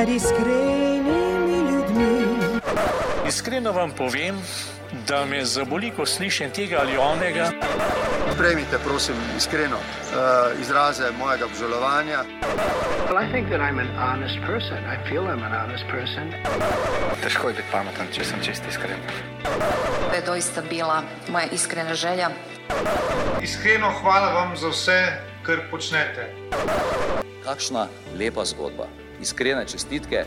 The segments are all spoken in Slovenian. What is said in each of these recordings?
med iskrenimi ljudmi. Iskreno vam povem, da me zaboli, ko slišim tega ali onega. Prejmite, prosim, iskreno uh, izraze mojega obžalovanja. Well, I think that I'm an honest person. I feel I'm an honest person. Težko je biti pameten, če sem čest iskren. To je doista bila moja iskrena želja. Iskreno hvala vam za vse, kar počnete. Kakšna lepa zgodba. Iskrene čestitke.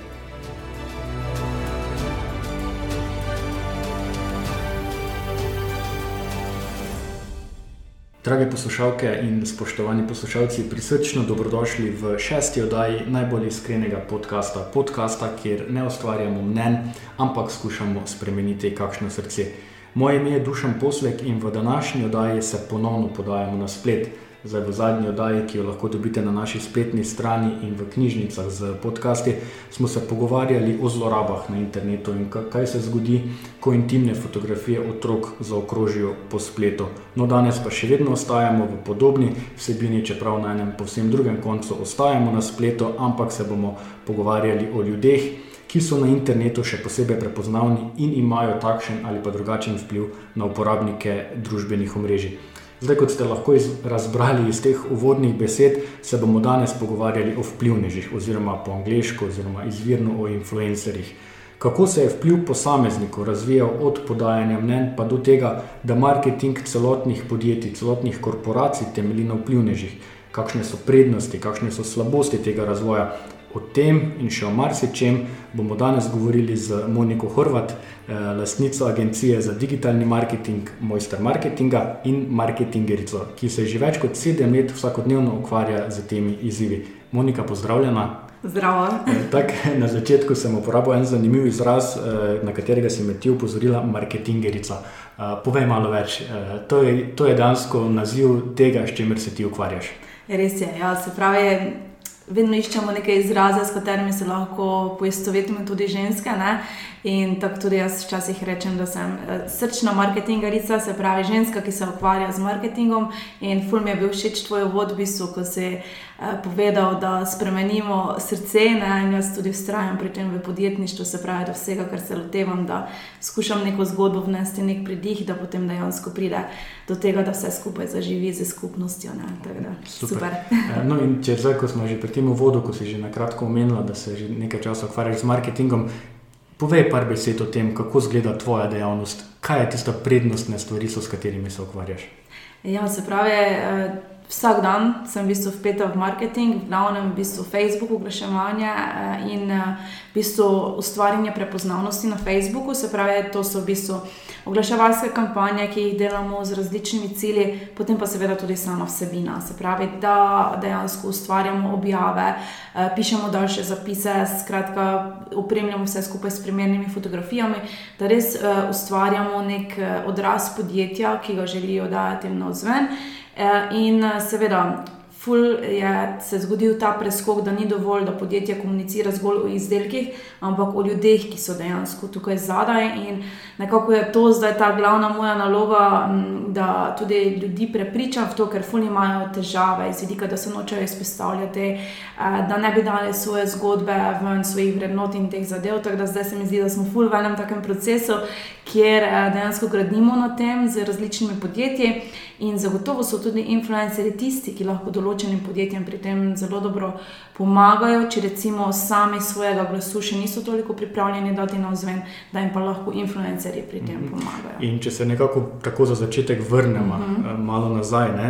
Drage poslušalke in spoštovani poslušalci, prisrčno dobrodošli v šesti oddaji najbolj iskrenega podcasta. Podcasta, kjer ne ustvarjamo mnen, ampak skušamo spremeniti kakšno srce. Moje ime je Dušan Poslek in v današnji oddaji se ponovno podajamo na splet. Zdaj v zadnji oddaji, ki jo lahko dobite na naši spletni strani in v knjižnicah z podcasti, smo se pogovarjali o zlorabah na internetu in kaj se zgodi, ko intimne fotografije otrok zaokrožijo po spletu. No, danes pa še vedno ostajamo v podobni vsebini, čeprav na enem povsem drugem koncu ostajamo na spletu, ampak se bomo pogovarjali o ljudeh, ki so na internetu še posebej prepoznavni in imajo takšen ali pa drugačen vpliv na uporabnike družbenih omrežij. Zdaj, kot ste lahko iz, razbrali iz teh uvodnih besed, se bomo danes pogovarjali o vplivnežih, oziroma po angliško, oziroma izvirno o influencerjih. Kako se je vpliv posameznikov razvijal od podajanja mnen pa do tega, da marketing celotnih podjetij, celotnih korporacij temelji na vplivnežih, kakšne so prednosti, kakšne so slabosti tega razvoja. O tem in še o marsičem bomo danes govorili z Moniko Horvat, lastnico agencije za digitalni marketing, mojster marketinga in marketingerico, ki se že več kot sedem let vsakodnevno ukvarja z temi izzivi. Monika, pozdravljena. Zdravo. Tak, na začetku sem uporabil en zanimiv izraz, na katerega si me ti upozorila, marketingerica. Povej malo več. To je, to je dejansko naziv tega, s čimer se ti ukvarjaš. Res je, ja, se pravi. Vedno iščemo neke izraze, s katerimi se lahko poistovetimo tudi ženske. Ne? In tako tudi jaz včasih rečem, da sem srčna marketingarica, se pravi ženska, ki se ukvarja z marketingom. In ful mi je bil všeč tvoj uvod, v bistvu, ko si povedal, da spremenimo srce. Ne? In jaz tudi vztrajam pri tem v podjetništvu, se pravi, da vsega, kar se lotevam, da skušam neko zgodbo vnesti, nek pridih, da potem dejansko pride do tega, da vse skupaj zaživi z skupnostjo. Da, super. super. no, in če zdaj, ko smo že pri tem uvodu, ko si že na kratko omenila, da se že nekaj časa ukvarjaš z marketingom. Povej par besed o tem, kako izgleda tvoja dejavnost, kaj je tista prednostna stvar, s katerimi se ukvarjaš. Ja, se pravi, vsak dan sem v bistvu vpeta v marketing, v glavnem v bistvu Facebook, oglaševanje in v bistvu ustvarjanje prepoznavnosti na Facebooku. Se pravi, to so v bistvu oglaševalske kampanje, ki jih delamo z različnimi cilji, potem pa seveda tudi sama vsebina. Se pravi, da dejansko ustvarjamo objave, pišemo daljše zapise, skratka, opremljamo vse skupaj s primernimi fotografijami, da res ustvarjamo nek odraz podjetja, ki ga želijo dajati na vzven. In seveda. Ful je se zgodil ta preskok, da ni dovolj, da podjetje komunicira zgolj o izdelkih, ampak o ljudeh, ki so dejansko tukaj zadaj. In nekako je to zdaj ta glavna moja naloga, da tudi ljudi prepričam v to, ker ful imajo težave iz vidika, da se nočejo izpostavljati, da ne bi dali svoje zgodbe ven, svojih vrednot in teh zadev. Tako da zdaj se mi zdi, da smo ful v enem takem procesu, kjer dejansko gradimo na tem z različnimi podjetji. In zagotovo so tudi influencerji tisti, ki lahko določenim podjetjem pri tem zelo dobro pomagajo, če recimo sami svojega glasu še niso toliko pripravljeni dati na vzven, da jim pa lahko influencerji pri tem pomagajo. In če se nekako tako za začetek vrnemo uh -huh. malo nazaj, ne?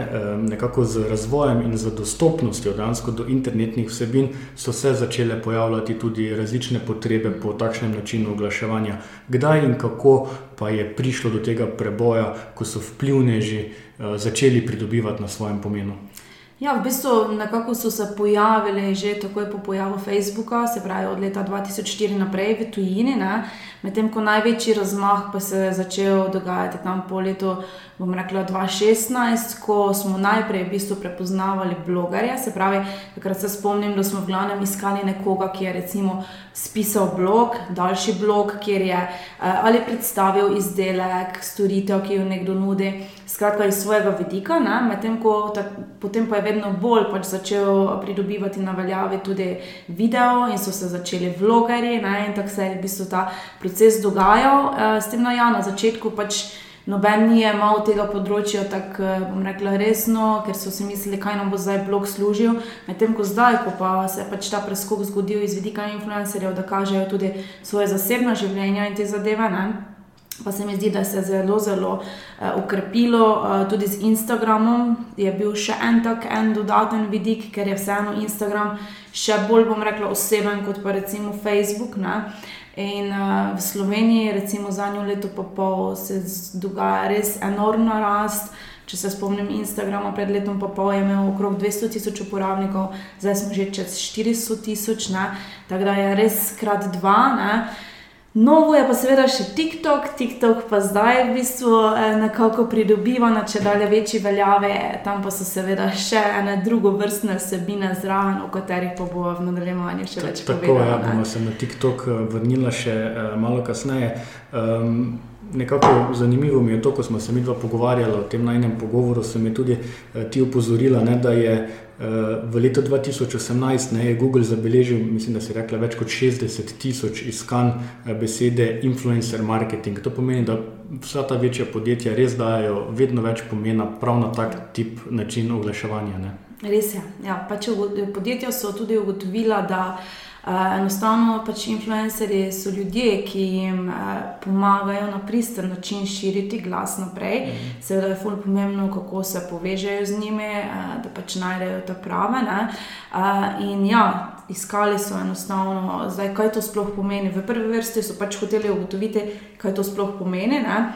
nekako z razvojem in z dostopnostjo do internetnih vsebin so se začele pojavljati tudi različne potrebe po takšnem načinu oglaševanja. Kdaj in kako pa je prišlo do tega preboja, ko so vplivneži začeli pridobivati na svojem pomenu? Ja, v bistvu nekako so se pojavili že takoj po pojavu Facebooka, se pravi od leta 2004 naprej v tujini, medtem ko največji razmah pa se je začel dogajati tam po letu bom rekla, 2016, ko smo najprej v bistvu prepoznavali blogerje. Se pravi, takrat se spomnim, da smo v glavnem iskali nekoga, ki je recimo spisal blog, daljši blog, kjer je uh, ali predstavil izdelek, storitev, ki jo nekdo nudi, skratka iz svojega vidika, medtem ko ta, potem pa je vedno bolj pač začel pridobivati na veljavi tudi video in so se začeli vlogerji in tako se je v bistvu ta proces dogajal. Uh, s tem, da ja, na začetku pač. Noben ni imel tega področja tako, bom rekla, resno, ker so si mislili, kaj nam bo zdaj blog služil. Medtem ko zdaj, ko pa se je pač ta preskok zgodil iz vidika influencerjev, da kažejo tudi svoje zasebno življenje in te zadeve. Ne? Pa se mi zdi, da se je zelo, zelo uh, ukrepilo uh, tudi z Instagramom. Je bil še en tak en dodaten vidik, ker je vseeno Instagram še bolj, bom rekla, oseben kot pa recimo Facebook. Ne? In uh, v Sloveniji, recimo zadnjo leto pa pol, se dogaja res enormna rast. Če se spomnim Instagrama, pred letom pa pol je imel okrog 200 tisoč uporabnikov, zdaj smo že čez 400 tisoč, tako da je res krat dva. Ne? Novo je pa seveda še TikTok, TikTok pa zdaj v bistvu eh, nekako pridobiva na če dalje večji veljave, tam pa so seveda še ene drugo vrstne vsebine zraven, o katerih pa bo v nadaljevanju še več povedala. Tako, ja, bomo se na TikTok eh, vrnila še uh, malo kasneje. Um, nekako zanimivo mi je to, ko smo se mi dva pogovarjali o tem najnem pogovoru, so mi tudi uh, ti opozorila, ne, da je uh, v letu 2018 ne, je Google zabeležil, mislim, da se je rekla več kot 60 tisoč iskanj uh, besede influencer marketing. To pomeni, da vsa ta večja podjetja res dajo vedno več pomena prav na tak tip način oglaševanja. Ne. Res je. Ja, pač podjetja so tudi ugotovila, da enostavno pač influencerji so ljudje, ki jim uh, pomagajo na pristen način širiti glas naprej. Mm -hmm. Seveda je fully pomembno, kako se povežejo z njimi, uh, da pač najdejo te prave. Uh, in ja, iskali so enostavno, zdaj, kaj to sploh pomeni. V prvi vrsti so pač hoteli ugotoviti, kaj to sploh pomeni. Ne?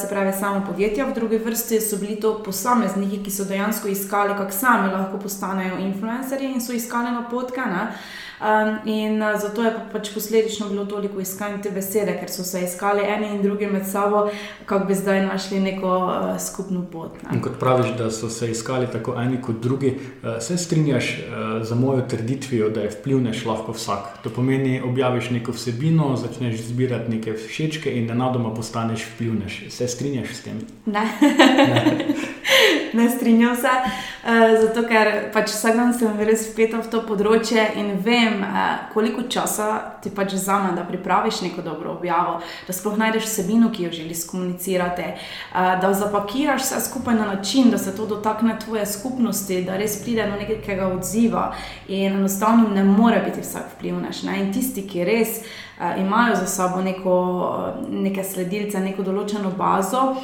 Se pravi, samo podjetja, v drugi vrsti so bili to posamezniki, ki so dejansko iskali, kako sami lahko postanejo influencerji in so iskali napotke. Um, in uh, zato je pa pač posledično bilo toliko iskanja te besede, ker so se iskali eni in drugi med sabo, kako bi zdaj našli neko uh, skupno pot. Ne. Kot praviš, da so se iskali tako eni kot drugi, uh, se strinjaš uh, za mojo trditvijo, da je vplivneš lahko vsak. To pomeni, objaviš neko vsebino, začneš zbirati neke všečke in nenadoma postaneš vplivneš. Se strinjaš s tem? Ne. ne. ne strinjam se, uh, zato ker pač vsak dan sem res vpeta v to področje in vem, uh, koliko časa ti pač vzame, da pripraviš neko dobro objavo, da sploh najdeš vsebino, ki jo želiš komunicirati, uh, da zapakiraš vse skupaj na način, da se to dotakne tvoje skupnosti, da res pride do nekega odziva in enostavno ne more biti vsak vplivnež. In tisti, ki res imajo za sabo neko, neke sledilce, neko določeno bazo,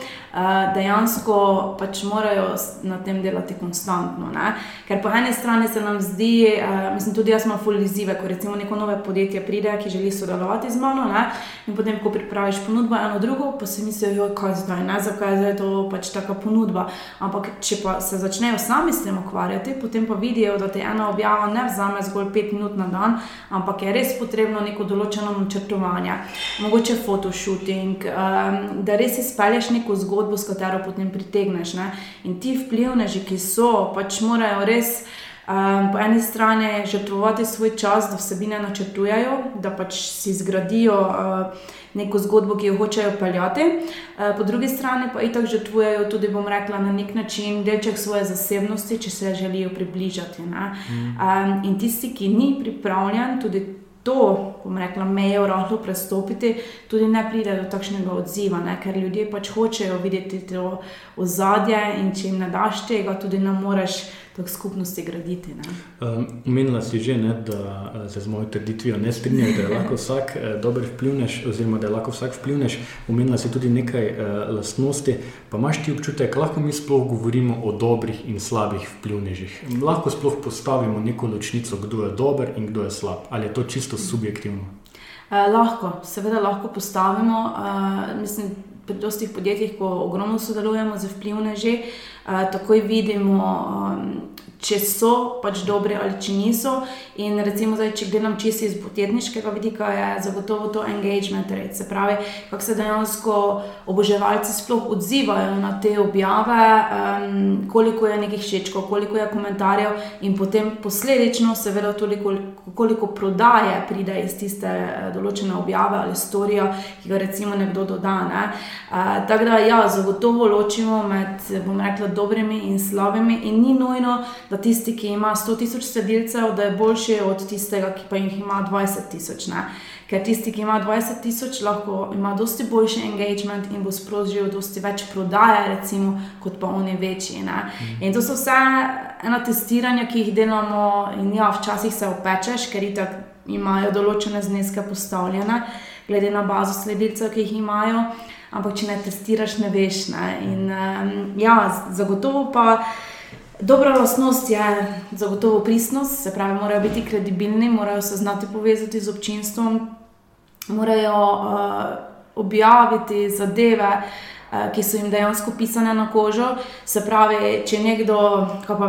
dejansko pač morajo na tem delati konstantno. Ne? Ker po eni strani se nam zdi, mislim, tudi jaz imam fulizive, ko recimo neko nove podjetje pride, ki želi sodelovati z mano, ne? in potem, ko pripraviš ponudbo eno drugo, pa si mislijo, kaj zdaj, ne, zakaj je to pač taka ponudba. Ampak če pa se začnejo sami s tem ukvarjati, potem pa vidijo, da te ena objava ne vzame zgolj pet minut na dan, ampak je res potrebno neko določeno načrtovanja, mogoče fotoshooting, um, da res izpelješ neko zgodbo, s katero potem pritegneš. Ne? In ti vplivneži, ki so, pač morajo res. Um, po eni strani žrtvovati svoj čas, da vsebine načrtujejo, da pač si zgradijo uh, neko zgodbo, ki jo hočejo peljati, uh, po drugi strani pa itak žrtvujejo tudi, bom rekla, na nek način delček svoje zasebnosti, če se želijo približati. Mm. Um, in tisti, ki ni pripravljen, tudi to, bom rekla, mejo rahlo prestopiti, tudi ne pride do takšnega odziva, ne? ker ljudje pač hočejo videti to ozadje in če jim ne daš tega, tudi ne moreš tako skupnosti graditi. Umenila um, si že, ne, da eh, se z mojo trditvijo ne strinjam, da je lahko vsak eh, dober vplivnež, oziroma da je lahko vsak vplivnež. Umenila si tudi nekaj uh, lastnosti. Pa imaš ti občutek, lahko mi sploh govorimo o dobrih in slabih vplivnežih? Lahko sploh postavimo neko ločnico, kdo je dober in kdo je slab, ali je to čisto subjektivno? Uh, lahko, seveda lahko postavimo. Uh, mislim, pri dostih podjetjih, ko ogromno sodelujemo z vplivneži, uh, takoj vidimo um, če so pač dobri ali če niso. In recimo, zdaj, če gledam čisto iz podjetniškega vidika, je zagotovo to engagement rate. Se pravi, kako se dejansko oboževalci sploh odzivajo na te objave, um, koliko je nekih všečkov, koliko je komentarjev, in potem posledično, seveda, tudi koliko prodaje pride iz tiste uh, določene objave ali storija, ki ga recimo nekdo doda. Ne? Uh, tako da, ja, zagotovo ločimo med, bom rekla, dobrimi in slabimi, in ni nujno, da tisti, ki ima 100 tisoč sledilcev, da je boljši od tistega, ki pa jih ima 20 tisoč. Ker tisti, ki ima 20 tisoč, lahko ima dosti boljši engagement in bo sprožil dosti več prodaje, recimo, kot pa oni večji. Ne? In to so vse ena testiranja, ki jih delamo, in ja, včasih se opečeš, ker imajo določene zneske postavljene, glede na bazo sledilcev, ki jih imajo. Ampak, če ne testiraš, ne veš. Ne? In um, ja, zagotovo pa. Dobra lastnost je zagotovo pristnost, se pravi, morajo biti kredibilni, morajo se znati povezati z občinstvom, morajo uh, objaviti zadeve, uh, ki so jim dejansko pisane na kožo. Se pravi, če nekdo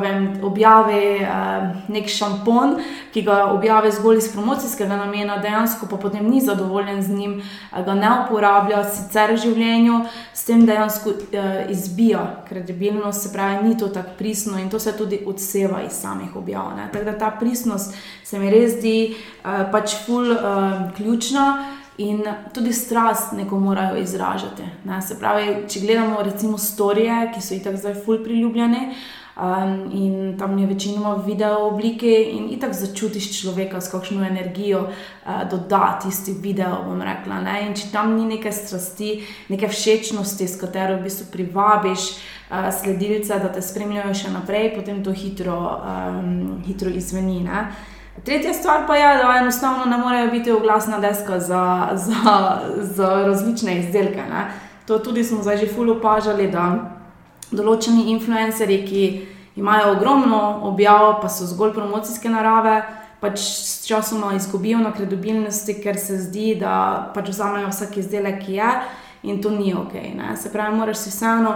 vem, objavi uh, nek šampon, ki ga objavi zgolj iz promocijskega namena, dejansko pa potem ni zadovoljen z njim, uh, ga ne uporablja sicer v življenju, s tem dejansko izbija kredibilnost, se pravi, ni to tako pristno in to se tudi odseva iz samih objav. Tako da ta pristnost se mi res zdi pač ful ključna. In tudi strast neko morajo izražati. Ne? Se pravi, če gledamo recimo storije, ki so itak zdaj ful priljubljene. Um, in tam je večinoma video oblike, in tako začutiš človeka, s kakšno energijo uh, doda tisti video. Rekla, in če tam ni neke strasti, neke všečnosti, s katero v bistvu privabiš uh, sledilce, da te spremljajo še naprej, potem to hitro, um, hitro izveni. Ne? Tretja stvar pa je, da enostavno ne morejo biti oglasna deska za, za, za različne izdelke. Ne. To tudi smo zdaj že fully opažali, da določeni influencerji, ki imajo ogromno objav, pa so zgolj promocijske narave, pač s časom izgubijo na kredibilnosti, ker se zdi, da pač vzamejo vsak izdelek, ki je in to ni ok. Ne. Se pravi, moraš si vseeno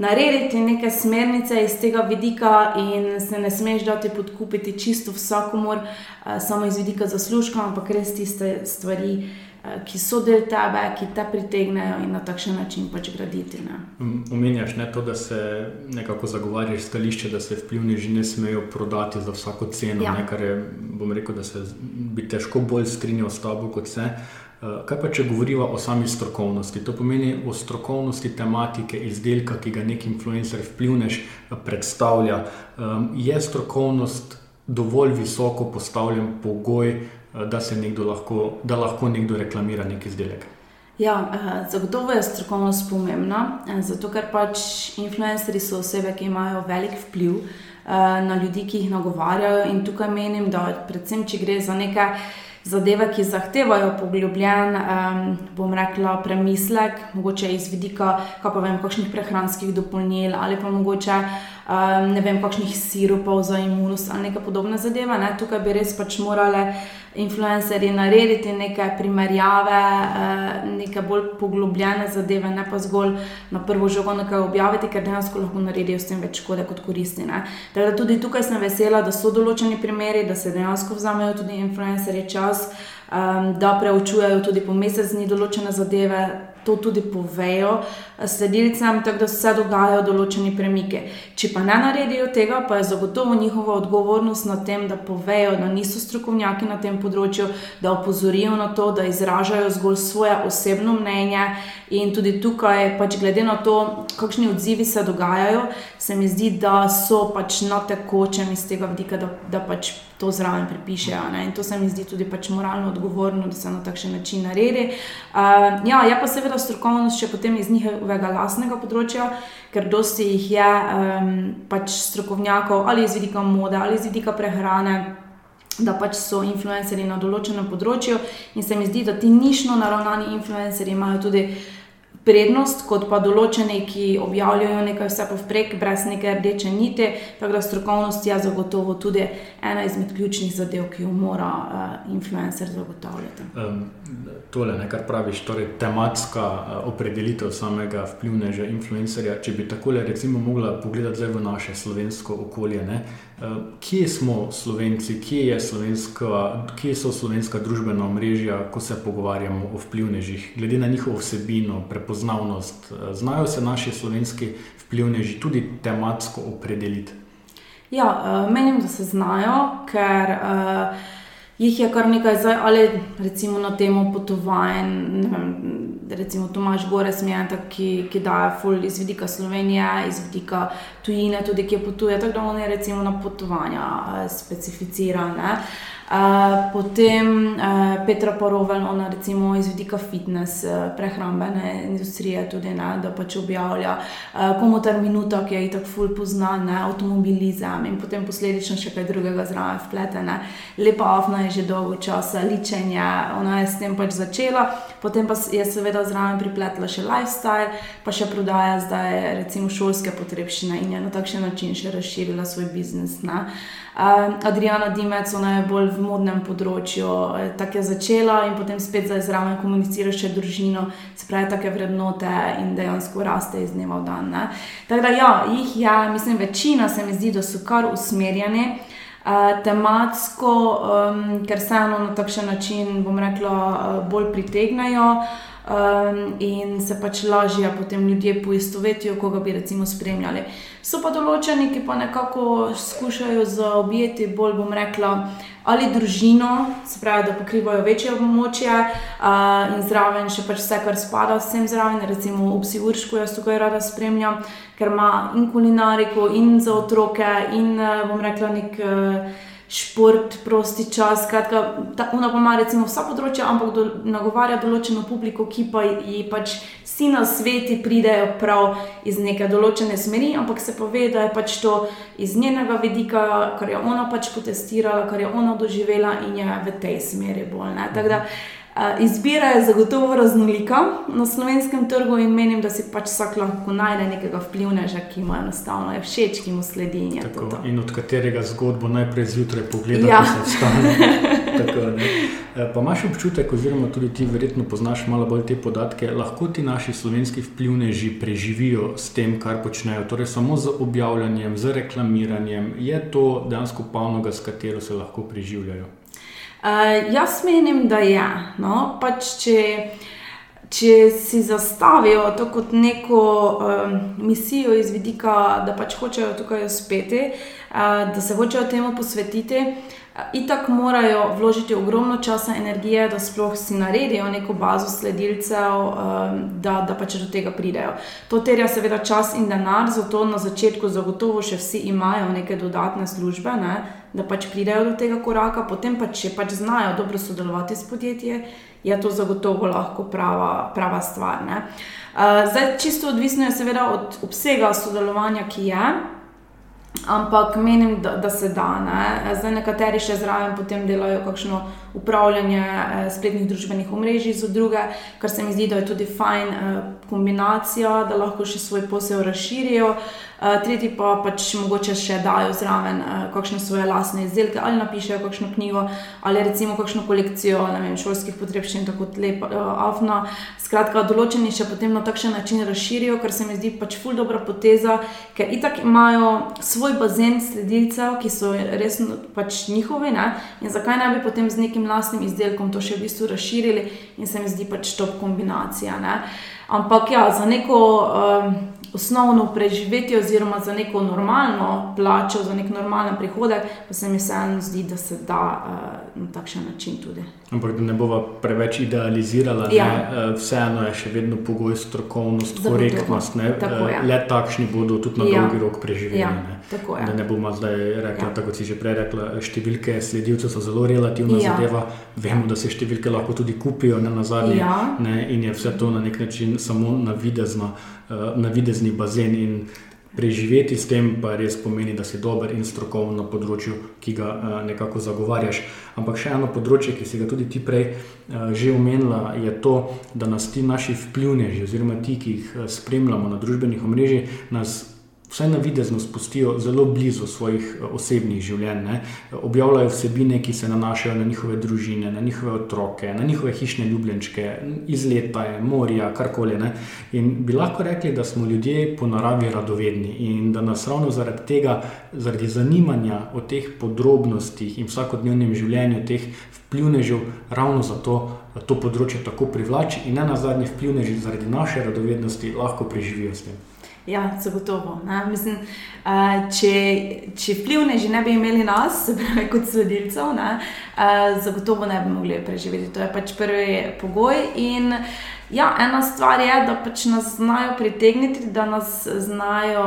narediti neke smernice iz tega vidika, in se ne smeš dati podkupiti čisto vsakomor, uh, samo iz vidika zaslužka, ampak res tiste stvari, uh, ki so del tebe, ki te pritegnejo in na takšen način pač graditi. Omenjaš ne to, da se nekako zagovarjaš stališče, da se vplivni že ne smejo prodati za vsako ceno, ja. ne, kar je, bom rekel, da se bi težko bolj strinjal s tabo kot vse. Eh, kaj pa, če govorimo o sami strokovnosti? To pomeni o strokovnosti tematike izdelka, ki ga neki influencer vplivnež eh, predstavlja. Je strokovnost dovolj visoko postavljen pogoj, eh, da, lahko, da lahko nekdo reklamira neki izdelek? Ja, zagotovo je strokovnost pomembna, zato ker pač influencerji so osebe, ki imajo velik vpliv na ljudi, ki jih nagovarjajo. In tukaj menim, da predvsem, če gre za nekaj zadeve, ki zahtevajo poglobljen, um, bom rekla, premislek, mogoče iz vidika, kaj pa vem, kakšnih prehranskih dopolnil ali pa mogoče um, ne vem, kakšnih sirupov za imunost ali neka podobna zadeva. Ne? Tukaj bi res pač morale influencerji narediti neke primerjave, uh, neke bolj poglobljene zadeve, ne pa zgolj na prvo žogo nekaj objaviti, ker dejansko lahko naredijo s tem več škode kot koristi. Teda tudi tukaj sem vesela, da so določeni primeri, da se dejansko vzamejo tudi influencerji čas. Um, da preučujejo tudi po mesec dni določene zadeve, to tudi povejo eh, sledilcem, tako da se dogajajo določeni premike. Če pa ne naredijo tega, pa je zagotovo njihova odgovornost na tem, da povejo, da niso strokovnjaki na tem področju, da opozorijo na to, da izražajo zgolj svoje osebno mnenje. In tudi tukaj, pač glede na to, kakšni odzivi se dogajajo, se mi zdi, da so pač na tekočem iz tega vidika, da, da pač to zraven pripišejo. Ne? In to se mi zdi tudi pač moralno odgovorno, da se na takšen način naredi. Uh, ja, je pa seveda strokovnost še potem iz njihovega lastnega področja, ker dosti jih je um, pač strokovnjakov ali iz vidika mode ali iz vidika prehrane. Da pač so influencerji na določenem področju, in se mi zdi, da ti nišno naravnani influencerji imajo tudi prednost, kot pa določeni, ki objavljajo nekaj vse povprek, brez neke rdeče niti. Tako da strokovnost je zagotovo tudi ena izmed ključnih zadev, ki jo mora uh, influencer zagotavljati. Um, tole, ne, kar praviš, torej tematska uh, opredelitev samega vplivneža influencerja. Če bi tako recimo mogla pogledati zdaj v naše slovensko okolje, ne, uh, kje smo slovenci, kje, je kje so slovenska družbena omrežja, ko se pogovarjamo o vplivnežih, glede na njihovo vsebino, prepoznavnost. Znajo se naši slovenski vplivneži tudi tematsko opredeliti? Ja, uh, menim, da se znajo, ker. Uh, jih je kar nekaj, zdaj, ali recimo na temo potovanj. Recimo Tomaž Gores, tak, ki, ki daje ful iz vidika Slovenije, iz vidika tujine, tudi ki potuje, tako da on je recimo na potovanja uh, specificiran. Uh, potem uh, Petra Porovel, ona recimo iz vidika fitness, uh, prehrambene industrije, tudi ne, da pač objavlja uh, komutar minuta, ki je itak ful poznan, ne, avtomobilizem in potem posledično še kaj drugega zraven vpletene. Lepa afna je že dolgo časa, ličenje, ona je s tem pač začela, potem pa je seveda zraven pripletla še lifestyle, pa še prodaja zdaj recimo šolske potrebščine in je na takšen način še razširila svoj biznis. Ne. Uh, Adriana Dimec, ona je bolj v modnem področju, eh, tako je začela in potem spet zdaj zraven komunicira še družino, se pravi, take vrednote in dejansko raste iz dneva v dan. Ne? Tako da, ja, jih je, mislim, večina se mi zdi, da so kar usmerjeni. Uh, tematsko, um, ker se eno na takšen način, bom rekla, uh, bolj pritegnajo um, in se pač lažje potem ljudje poistovetijo, koga bi recimo spremljali. So pa določeni, ki pa nekako skušajo zaobjeti bolj, bom rekla, ali družino, se pravi, da pokrivajo večje območje uh, in zraven še pač vse, kar spada vsem zraven, recimo v psiuršku, jaz tukaj rada spremljam, ker ima in kulinariko, in za otroke, in bom rekla, nek. Uh, šport, prosti čas. Skratka, ta, ona pa ima recimo vsa področja, ampak do, nagovarja določeno publiko, ki pa ji pač vsi na svetu pridejo prav iz neke določene smeri, ampak se pove, da je pač to iz njenega vidika, kar je ona pač potestirala, kar je ona doživela in je v tej smeri bolj. Tako da. Izbira je zagotovo raznolika na slovenskem trgu in menim, da si pač vsak lahko najde nekega vplivneža, ki mu enostavno je všeč, ki mu sledi. In, Tako, in od katerega zgodbo najprej zjutraj pogleda, ja. da se stane. Pa imaš občutek, oziroma tudi ti verjetno poznaš malo bolj te podatke, lahko ti naši slovenski vplivneži preživijo s tem, kar počnejo, torej samo z objavljanjem, z reklamiranjem, je to dejansko panoga, s katero se lahko preživljajo. Uh, jaz menim, da je. No? Pač če, če si zastavijo to kot neko um, misijo iz vidika, da pač hočejo tukaj uspeti, uh, da se hočejo temu posvetiti. Itak morajo vložiti ogromno časa in energije, da sploh si naredijo neko bazo sledilcev, da, da pač do tega pridejo. To terja seveda čas in denar, zato na začetku zagotovo še vsi imajo neke dodatne službe. Ne? da pač pridejo do tega koraka, potem pa če pač znajo dobro sodelovati s podjetjem, je to zagotovo lahko prava, prava stvar. Uh, zdaj, čisto odvisno je seveda od obsega sodelovanja, ki je. Ampak menim, da, da se da. Ne? Zdaj, nekateri še zraven potem delajo kakšno upravljanje eh, spletnih družbenih omrežij za druge, kar se mi zdi, da je tudi fajn eh, kombinacija, da lahko še svoj posel razširijo. Eh, tretji pa pač mogoče še dajo zraven kakšne svoje lastne izdelke ali napišejo kakšno knjigo ali recimo kakšno kolekcijo vem, šolskih potrebščin, tako uh, afna. Skratka, določeni še potem na takšen način razširijo, kar se mi zdi pač ful dobra poteza, ker itak imajo svoj bazen sledilcev, ki so res pač njihovi ne? in zakaj ne bi potem z nekim lastnim izdelkom to še v bistvu razširili in se mi zdi pač top kombinacija. Ne? Ampak ja, za neko. Uh, osnovno preživetje, oziroma za neko normalno plačo, za nek normalen prihodek, pa se mi vseeno zdi, da se da uh, na takšen način tudi. Ampak da ne bova preveč idealizirala, ja. uh, vseeno je še vedno pogoj strokovnost, korektnost. Tako, uh, le takšni bodo tudi na ja. dolgi rok preživeli. Ja. Ne? Da ne bomo zdaj rekli, ja. tako si že prej rekla, številke sledilcev so zelo relativna ja. zadeva. Vemo, da se številke lahko tudi kupijo, ne na zadnje. Ja. In je vse to na nek način samo navidezno. Uh, navidezni bazen. In preživeti s tem, pa res pomeni, da si dober in strokoven na področju, ki ga uh, nekako zagovarjaš. Ampak še eno področje, ki si ga tudi ti prej uh, že omenila, je to, da nas ti naši vplivneži, oziroma ti, ki jih spremljamo na družbenih omrežjih, nas vsaj na videzno spustijo zelo blizu svojih eh, osebnih življenj. Ne? Objavljajo vsebine, ki se nanašajo na njihove družine, na njihove otroke, na njihove hišne ljubljenčke, izlete, morja, karkoli. Ne? In bi lahko rekli, da smo ljudje po naravi radovedni in da nas ravno zaradi tega, zaradi zanimanja o teh podrobnostih in vsakodnevnem življenju teh vplivnežev, ravno zato. To področje tako privlači, in ne na zadnje, vplivneži zaradi naše radovednosti lahko preživijo s tem. Ja, zagotovo. Mislim, uh, če če vplivne že ne bi imeli nas, se pravi, kot sledilcev, ne, uh, zagotovo ne bi mogli preživeti. To je pač prvi pogoj. In ja, ena stvar je, da pač nas znajo pritegniti, da nas znajo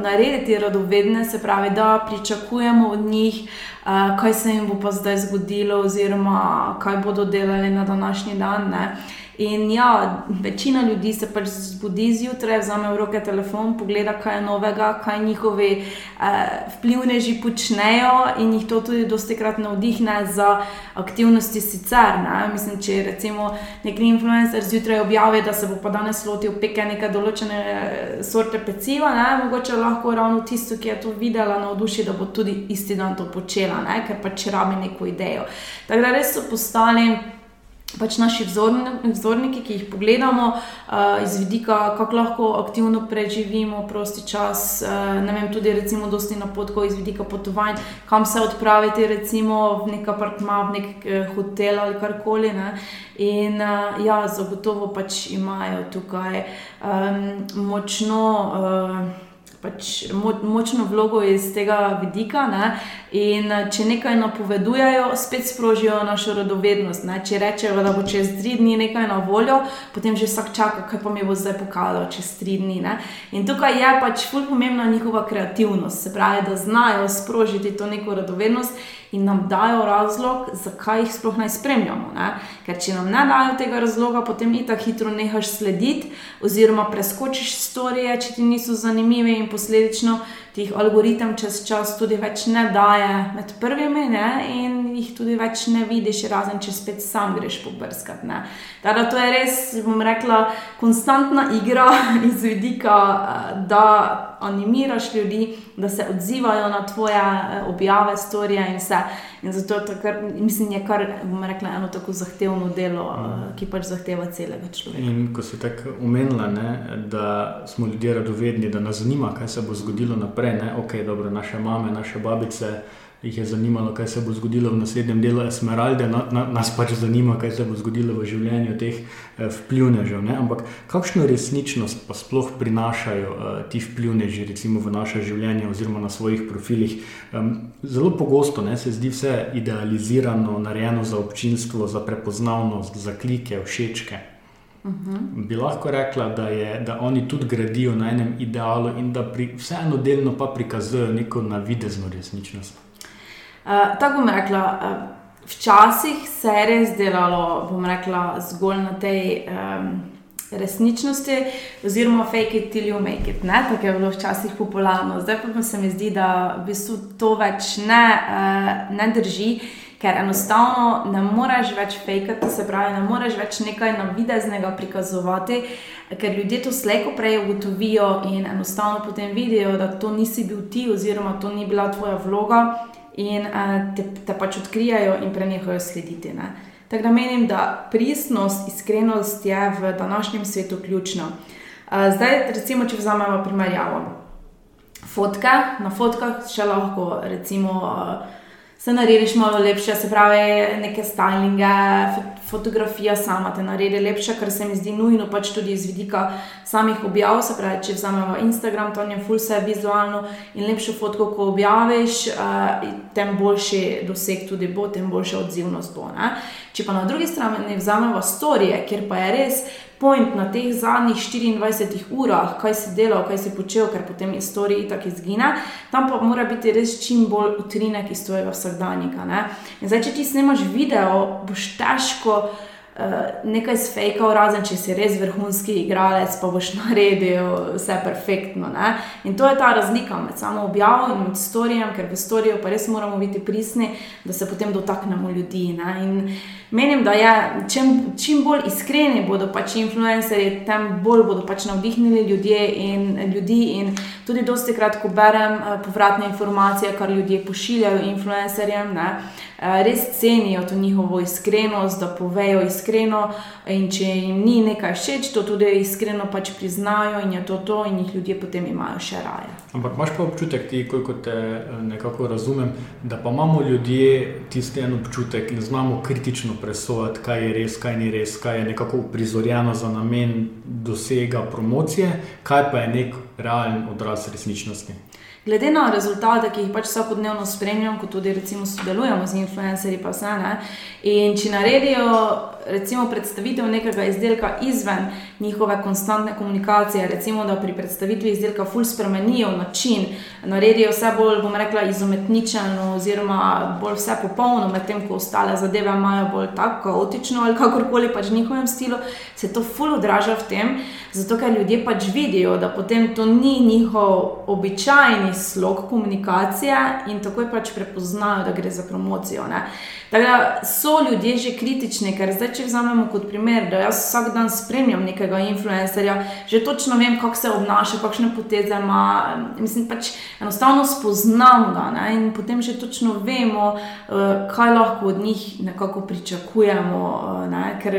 narediti radovedne, se pravi, da pričakujemo od njih, uh, kaj se jim bo pa zdaj zgodilo, oziroma kaj bodo delali na današnji dan. Ne. In ja, večina ljudi se pač zbudi zjutraj, vzame v roke telefon, pogleda, kaj je novega, kaj njihovi eh, vplivneži počnejo, in jih to tudi dosti krat navdihne za aktivnosti sicer. Ne? Mislim, če recimo neki influencer zjutraj objavi, da se bo pa danes lotil peke neke določene eh, sorte peciva, ne? mogoče lahko ravno tisto, ki je to videla, navduši, da bo tudi isti dan to počela, ne? ker pač rabi neko idejo. Tako da res so postali pač naši vzorni, vzorniki, ki jih pogledamo, uh, iz vidika, kako lahko aktivno preživimo prosti čas. Uh, ne vem, tudi recimo, dosti napotkov iz vidika potovanj, kam se odpraviti, recimo v nek apartma, v nek uh, hotel ali karkoli. Ne. In uh, ja, zagotovo pač imajo tukaj um, močno. Uh, pač mo močno vlogo iz tega vidika. Ne? In če nekaj napovedujejo, spet sprožijo našo radovednost. Ne? Če rečejo, da bo čez tri dni nekaj na voljo, potem že vsak čaka, kaj pa mi bo zdaj pokazalo čez tri dni. Ne? In tukaj je pač fulj pomembna njihova kreativnost, se pravi, da znajo sprožiti to neko radovednost in nam dajo razlog, zakaj jih sploh naj spremljamo. Ne? Ker če nam ne dajo tega razloga, potem i tako hitro nehaš slediti, oziroma preskočiš storije, če ti niso zanimive in posledično ti jih algoritem čez čas tudi več ne daje med prvimi ne? in jih tudi več ne vidiš, razen če spet sam greš pobrskati. Teda to je res, bom rekla, konstantna igra iz vidika, eh, da animiraš ljudi, da se odzivajo na tvoje eh, objave, storije in vse. In zato je to, kar, mislim, je kar, bom rekla, eno tako zahtevno delo, mm. ki pač zahteva celega človeka. In ko si tako omenila, ne, da smo ljudje radovedni, da nas zanima, kaj se bo zgodilo naprej, ne, ok, dobro, naše mame, naše babice jih je zanimalo, kaj se bo zgodilo v naslednjem delu Esmeralde, na, na, nas pač zanima, kaj se bo zgodilo v življenju teh eh, vplivnežev. Ne? Ampak kakšno resničnost pa sploh prinašajo eh, ti vplivneži, recimo v naše življenje oziroma na svojih profilih? Um, zelo pogosto ne, se zdi vse idealizirano, narejeno za občinstvo, za prepoznavnost, za klike, všečke. Uh mhm. -huh. Bi lahko rekla, da, je, da oni tudi gradijo na enem idealu in da pri, vseeno delno pa prikazujejo neko navidezno resničnost. Uh, tako bom rekla, uh, včasih se je res delalo, bom rekla, zgolj na tej um, resničnosti, oziroma fake it till you make it. Ne? Tako je bilo včasih popularno, zdaj pa se mi zdi, da v bistvu to več ne, uh, ne drži. Ker enostavno ne moreš več fejkati, se pravi, ne moreš več nekaj navideznega prikazovati, ker ljudje to slejko prej ugotovijo in enostavno potem vidijo, da to nisi bil ti, oziroma to ni bila tvoja vloga, in uh, te, te pač odkrijajo in prenehajo slediti. Ne? Tako da menim, da pristnost, iskrenost je v današnjem svetu ključna. Uh, zdaj, recimo, če vzamemo primerjavo. Fotke, na fotkah še lahko recimo, uh, se narediš malo lepše, se pravi, neke stylinge, fotografija sama te naredi lepše, kar se mi zdi nujno, pač tudi iz vidika samih objav. Se pravi, če vzamemo Instagram, tam je full vse vizualno in lepšo fotko, ko objaviš, uh, tem boljši doseg tudi bo, tem boljša odzivnost bo. Ne? Če pa na drugi strani vzamemo storije, kjer pa je res point na teh zadnjih 24 urah, kaj si delal, kaj si počel, ker potem je storij tako izgine, tam pa mora biti res čim bolj utrinek iz tvojega vsakdanjika. In zdaj, če ti snemaš video, boš težko. nekaj sfejkal, razen če si res vrhunski igralec, pa boš naredil vse perfektno. Ne? In to je ta razlika med samo objavo in med storijem, ker v storiju pa res moramo biti prisni, da se potem dotaknemo ljudi. Ne? In menim, da je čim, čim bolj iskreni bodo pač influencerji, tem bolj bodo pač navdihnili ljudje in ljudi. In tudi dosti krat, ko berem povratne informacije, kar ljudje pošiljajo influencerjem. Ne? Res cenijo to njihovo iskrenost, da povejo iskreno, in če jim ni nekaj všeč, to tudi iskreno pač priznajo, in je to to, in jih ljudje potem imajo še raje. Ampak imaš pa občutek, ti, koliko te nekako razumem, da pa imamo ljudje tisti en občutek in znamo kritično presojati, kaj je res, kaj ni res, kaj je nekako uprizorjeno za namen dosega promocije, kaj pa je nek realen odraz resničnosti. Glede na rezultate, ki jih pač vsakodnevno spremljam, kot tudi recimo sodelujemo z influencerji, pa vse ne. In če naredijo recimo predstavitev nekega izdelka izven njihove konstantne komunikacije, recimo da pri predstavitvi izdelka ful spremenijo način, naredijo vse bolj, bom rekla, izumetničeno, oziroma bolj vse popolno, medtem ko ostale zadeve imajo bolj tako kaotično ali kakorkoli pač v njihovem stilu, se to ful odraža v tem, zato ker ljudje pač vidijo, da potem to ni njihov običajni slog komunikacije in takoj pač prepoznajo, da gre za promocijo. Ne. Tako da so ljudje že kritični, ker zdaj, če vzamemo kot primer, da jaz vsak dan spremljam nekega influencerja, že točno vem, kako se obnaša, kakšne poteze ima. Mislim, pač enostavno spoznam ga ne? in potem že točno vemo, kaj lahko od njih nekako pričakujemo. Ne? Ker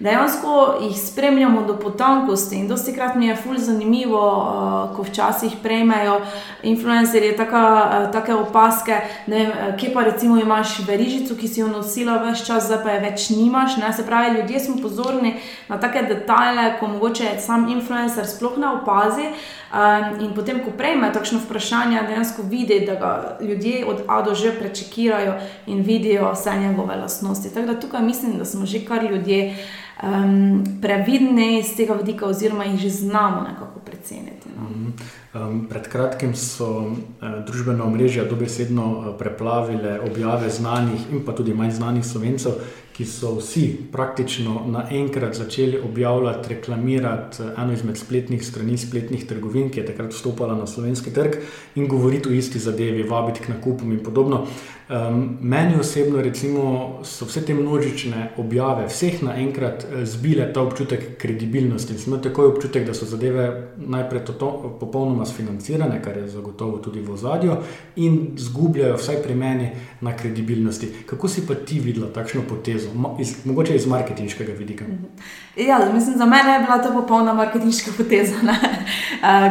dejansko jih spremljamo do potankosti. In dosti krat mi je ful zanimivo, uh, ko včasih prejmejo influencerje take opaske, vem, kje pa recimo imaš verižico, ki si jo nosila več čas, zdaj pa je več nimaš. Ne? Se pravi, ljudje smo pozorni na take detajle, ko mogoče sam influencer sploh ne opazi. Um, in potem, ko prejme takšno vprašanje, dejansko vidi, da ga ljudje od A do Ž prečekirajo in vidijo vse njegove lastnosti. Tako da tukaj mislim, da smo že kar ljudje um, previdni iz tega vidika, oziroma jih že znamo nekako preceniti. No. Um, pred kratkim so uh, družbena omrežja dobesedno uh, preplavile objave znanih in pa tudi manj znanih slovencev, ki so vsi praktično naenkrat začeli objavljati, reklamirati eno izmed spletnih strani, spletnih trgovin, ki je takrat vstopala na slovenski trg in govoriti o isti zadevi, vabiti k nakupom in podobno. Um, meni osebno recimo, so vse te množične objave, vseh naenkrat zbile ta občutek kredibilnosti. Smo takoj občutek, da so zadeve najprej to, to, popolnoma sfinancirane, kar je zagotovo tudi v ozadju, in zgubljajo, vsaj pri meni, na kredibilnosti. Kako si pa ti videla takšno potezo, iz, mogoče iz marketinškega vidika? Ja, mislim, za mene je bila to popolna marketinška poteza, uh,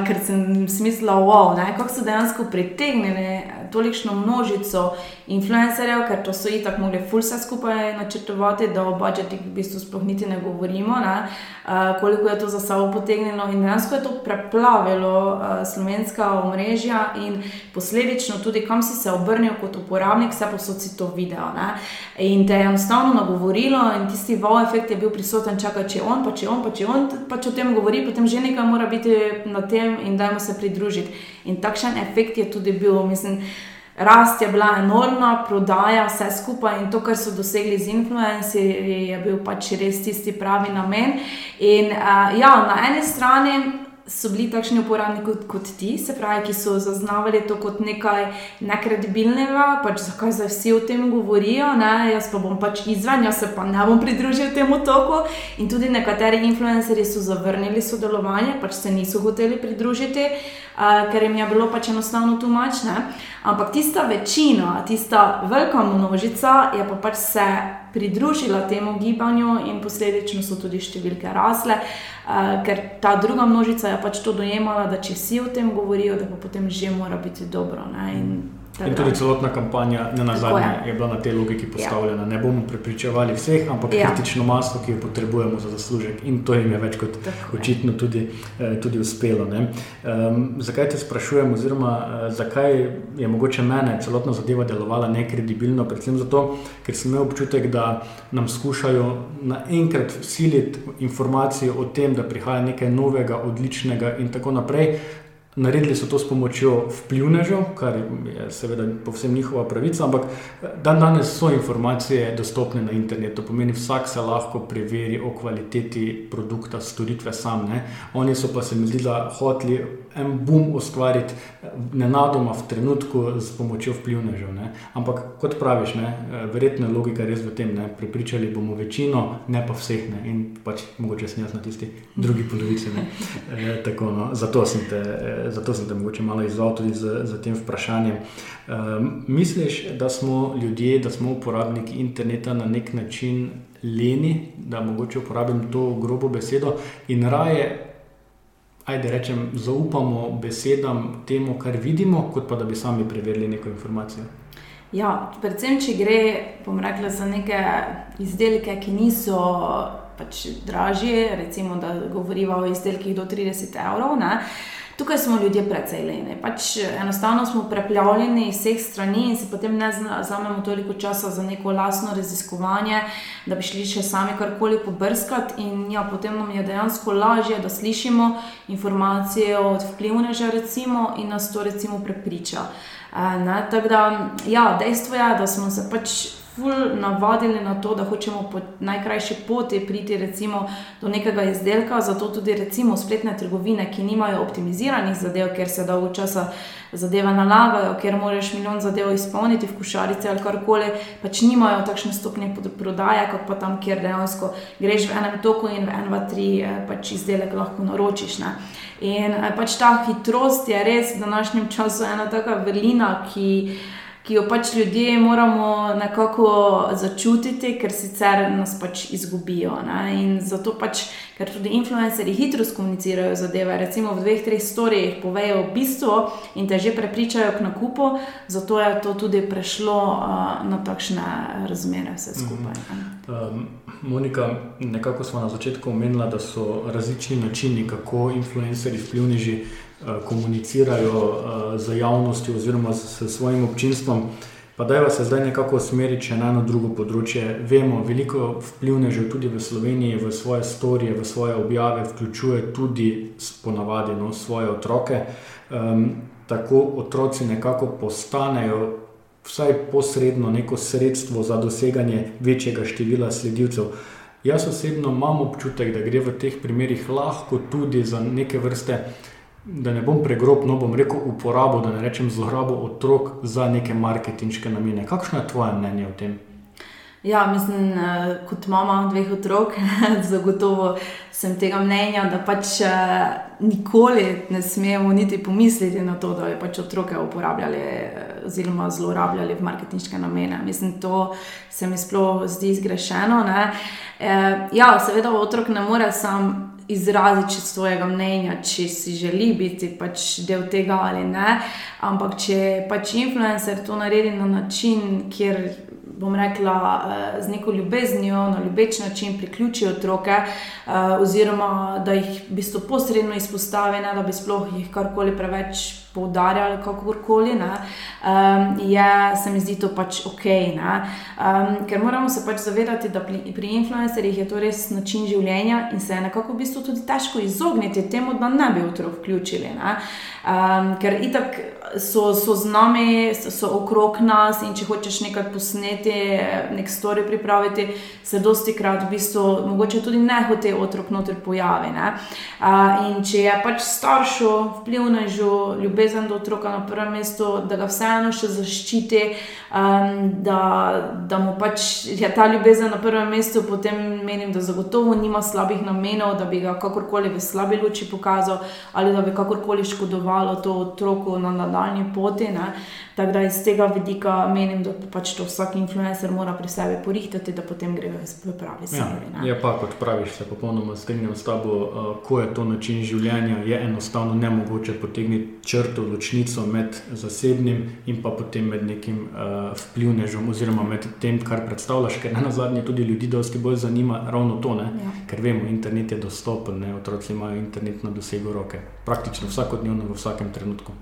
ker sem smislila, wow, kako so dejansko pritegnili tolikšno množico influencerjev, ker to so itak mogli ful vse skupaj načrtovati, da o budžetih v bistvu sploh niti ne govorimo, ne, uh, koliko je to za sabo potegnilo in dejansko je to preplavilo uh, slovenska omrežja in posledično tudi kam si se obrnil kot uporabnik, vse posod si to video. Ne. In te je enostavno nagovorilo in tisti wow efekt je bil prisoten, čakaj, če on, pa če on, pa če on pač o tem govori, potem že nekaj mora biti na tem in dajmo se pridružiti. In takšen efekt je tudi bil, mislim. Rast je bila enormna, prodaja, vse skupaj in to, kar so dosegli z influencerji, je bil pač res tisti pravi namen. In uh, ja, na eni strani so bili takšni uporabniki kot, kot ti, se pravi, ki so zaznavali to kot nekaj nekredibilnega, pač zakaj zdaj vsi o tem govorijo, ne? jaz pa bom pač izven, jaz se pa ne bom pridružil temu toku. In tudi nekateri influencerji so zavrnili sodelovanje, pač se niso hoteli pridružiti, uh, ker jim je bilo pač enostavno tumačne. Ampak tista večina, tista velika množica je pa pač se pridružila temu gibanju in posledično so tudi številke rasle, uh, ker ta druga množica je pač to dojemala, da če vsi o tem govorijo, da pa potem že mora biti dobro. Ne? In In tudi celotna kampanja, ne na zadnje, je. je bila na tej logiki postavljena. Ja. Ne bomo prepričevali vseh, ampak ja. kritično maso, ki jo potrebujemo za zaslužek. In to jim je več kot Tako očitno tudi, eh, tudi uspelo. Um, zakaj te sprašujem, oziroma uh, zakaj je mogoče mene celotna zadeva delovala nekredibilno? Predvsem zato, ker sem imel občutek, da nam skušajo naenkrat vsiliti informacijo o tem, da prihaja nekaj novega, odličnega in tako naprej Naredili so to s pomočjo vplivnežev, kar je seveda povsem njihova pravica, ampak dan danes so informacije dostopne na internetu. Pomeni, vsak se lahko preveri o kvaliteti produkta, storitve sam. Ne. Oni so pa se mi zdi, da hoteli en boom ustvariti nenadoma v trenutku s pomočjo vplivnežev. Ne. Ampak kot praviš, ne, verjetno je logika res v tem, da pripričali bomo večino, ne pa vseh. Ne. In pač mogoče sem jaz na tisti drugi polovici. E, tako, no. zato, sem te, zato sem te mogoče malo izzval tudi z, z tem vprašanjem. E, misliš, da smo ljudje, da smo uporabniki interneta na nek način leni, da mogoče uporabim to grobo besedo in raje. Ajde, rečem, zaupamo besedam, temu, kar vidimo, kot pa da bi sami preverili neko informacijo. Ja, predvsem, če gre rekla, za neke izdelke, ki niso pač dražje, recimo, da govorimo o izdelkih do 30 evrov. Ne? Tukaj smo ljudje precej leni. Pač enostavno smo preplavljeni iz vseh strani in si potem ne znamemo toliko časa za neko lastno raziskovanje, da bi šli še sami karkoli pobrskati. In ja, potem nam je dejansko lažje, da slišimo informacije od vplivneža, recimo, in nas to recimo prepriča. Tako da, ja, dejstvo je, da smo se pač ful navadili na to, da hočemo po najkrajši poti priti recimo, do nekega izdelka. Zato tudi recimo spletne trgovine, ki nimajo optimiziranih zadev, ker se dolgo časa zadeve nalagajo, ker moraš milijon zadev izpolniti v košarice ali karkoli, pač nimajo takšne stopnje prodaje, kot pa tam, kjer dejansko greš v enem toku in v en, dva, tri eh, pač izdelek lahko naročiš. Ne? In eh, pač ta hitrost je res v današnjem času ena taka vrlina, ki ki jo pač ljudje moramo nekako začutiti, ker sicer nas pač izgubijo. Ne? In zato pač, ker tudi influencerji hitro komunicirajo zadeve, recimo v dveh, treh storijih povejo bistvo in te že prepričajo k nakupu, zato je to tudi prešlo uh, na takšne razmere, vse skupaj. Mm -hmm. um, Monika, nekako smo na začetku omenili, da so različni načini, kako influencerji vplivneži. Eh, komunicirajo eh, z javnostjo oziroma s svojim občinstvom. Pa da je zdaj nekako usmeriti še na eno drugo področje. Vemo, veliko vplivnežev tudi v Sloveniji v svoje storije, v svoje objave, vključuje tudi ponavadi no, svoje otroke. Um, tako otroci nekako postanejo vsaj posredno neko sredstvo za doseganje večjega števila sledilcev. Jaz osebno imam občutek, da gre v teh primerih lahko tudi za neke vrste da ne bom pregrob, no bom rekel uporabo, da ne rečem zlorabo otrok za neke marketinške namene. Kakšno je tvoje mnenje o tem? Ja, mislim, eh, kot mama dveh otrok, zagotovo sem tega mnenja, da pač eh, nikoli ne smemo niti pomisliti na to, da bi pač otroke uporabljali eh, oziroma zlorabljali v marketinške namene. Mislim, to se mi sploh zdi zgrešeno. E, ja, seveda, otrok ne more sam izraziti svojega mnenja, če si želi biti pač del tega ali ne. Ampak če pač influencer to naredi na način, kjer bom rekla, eh, z neko ljubeznijo, na ljubeč način priključi otroke, eh, oziroma da jih v bistvu posredno izpostavi, ne, da bi sploh jih karkoli preveč poudarjali, kako koli, um, je, se mi zdi to pač ok. Um, ker moramo se pač zavedati, da pri, pri influencerjih je to res način življenja in se je nekako v bistvu tudi težko izogniti temu, da ne bi otrok vključili. Um, ker itak so, so z nami, so, okrog nas in če hočeš nekaj posneti, nek story pripraviti, se dosti krat v bistvu mogoče tudi ne hoče otrok noter pojavi. Uh, in če je pač staršu vplivnežu ljubezen, ljubezen do otroka na prvem mestu, da ga vseeno še zaščiti, um, da, da mu pač je ta ljubezen na prvem mestu, potem menim, da zagotovo nima slabih namenov, da bi ga kakorkoli v slabi luči pokazal ali da bi kakorkoli škodovalo to otroku na nadaljni poti. Ne. Tako da iz tega vidika menim, da pač to vsak influencer mora pri sebi porihtati, da potem gre v pravi smer. Ja, je pa, kot praviš, se popolnoma strinjam s tabo, uh, ko je to način življenja, je enostavno nemogoče potegniti črto, ločnico med zasebnim in pa potem med nekim uh, vplivnežom, oziroma med tem, kar predstavljaš, ker na zadnje tudi ljudi dosti bolj zanima ravno to, ja. ker vemo, internet je dostopen, ne? otroci imajo internet na dosegu roke, praktično vsakodnevno, v vsakem trenutku.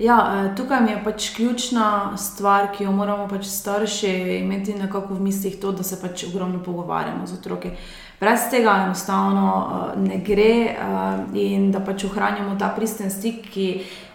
Ja, eh, tukaj je pač ključna stvar, ki jo moramo pač starši imeti nekako v mislih, to, da se pač ogromno pogovarjamo z otroki. Brez tega enostavno uh, ne gre uh, in da pač ohranjamo ta pristen stik, ki,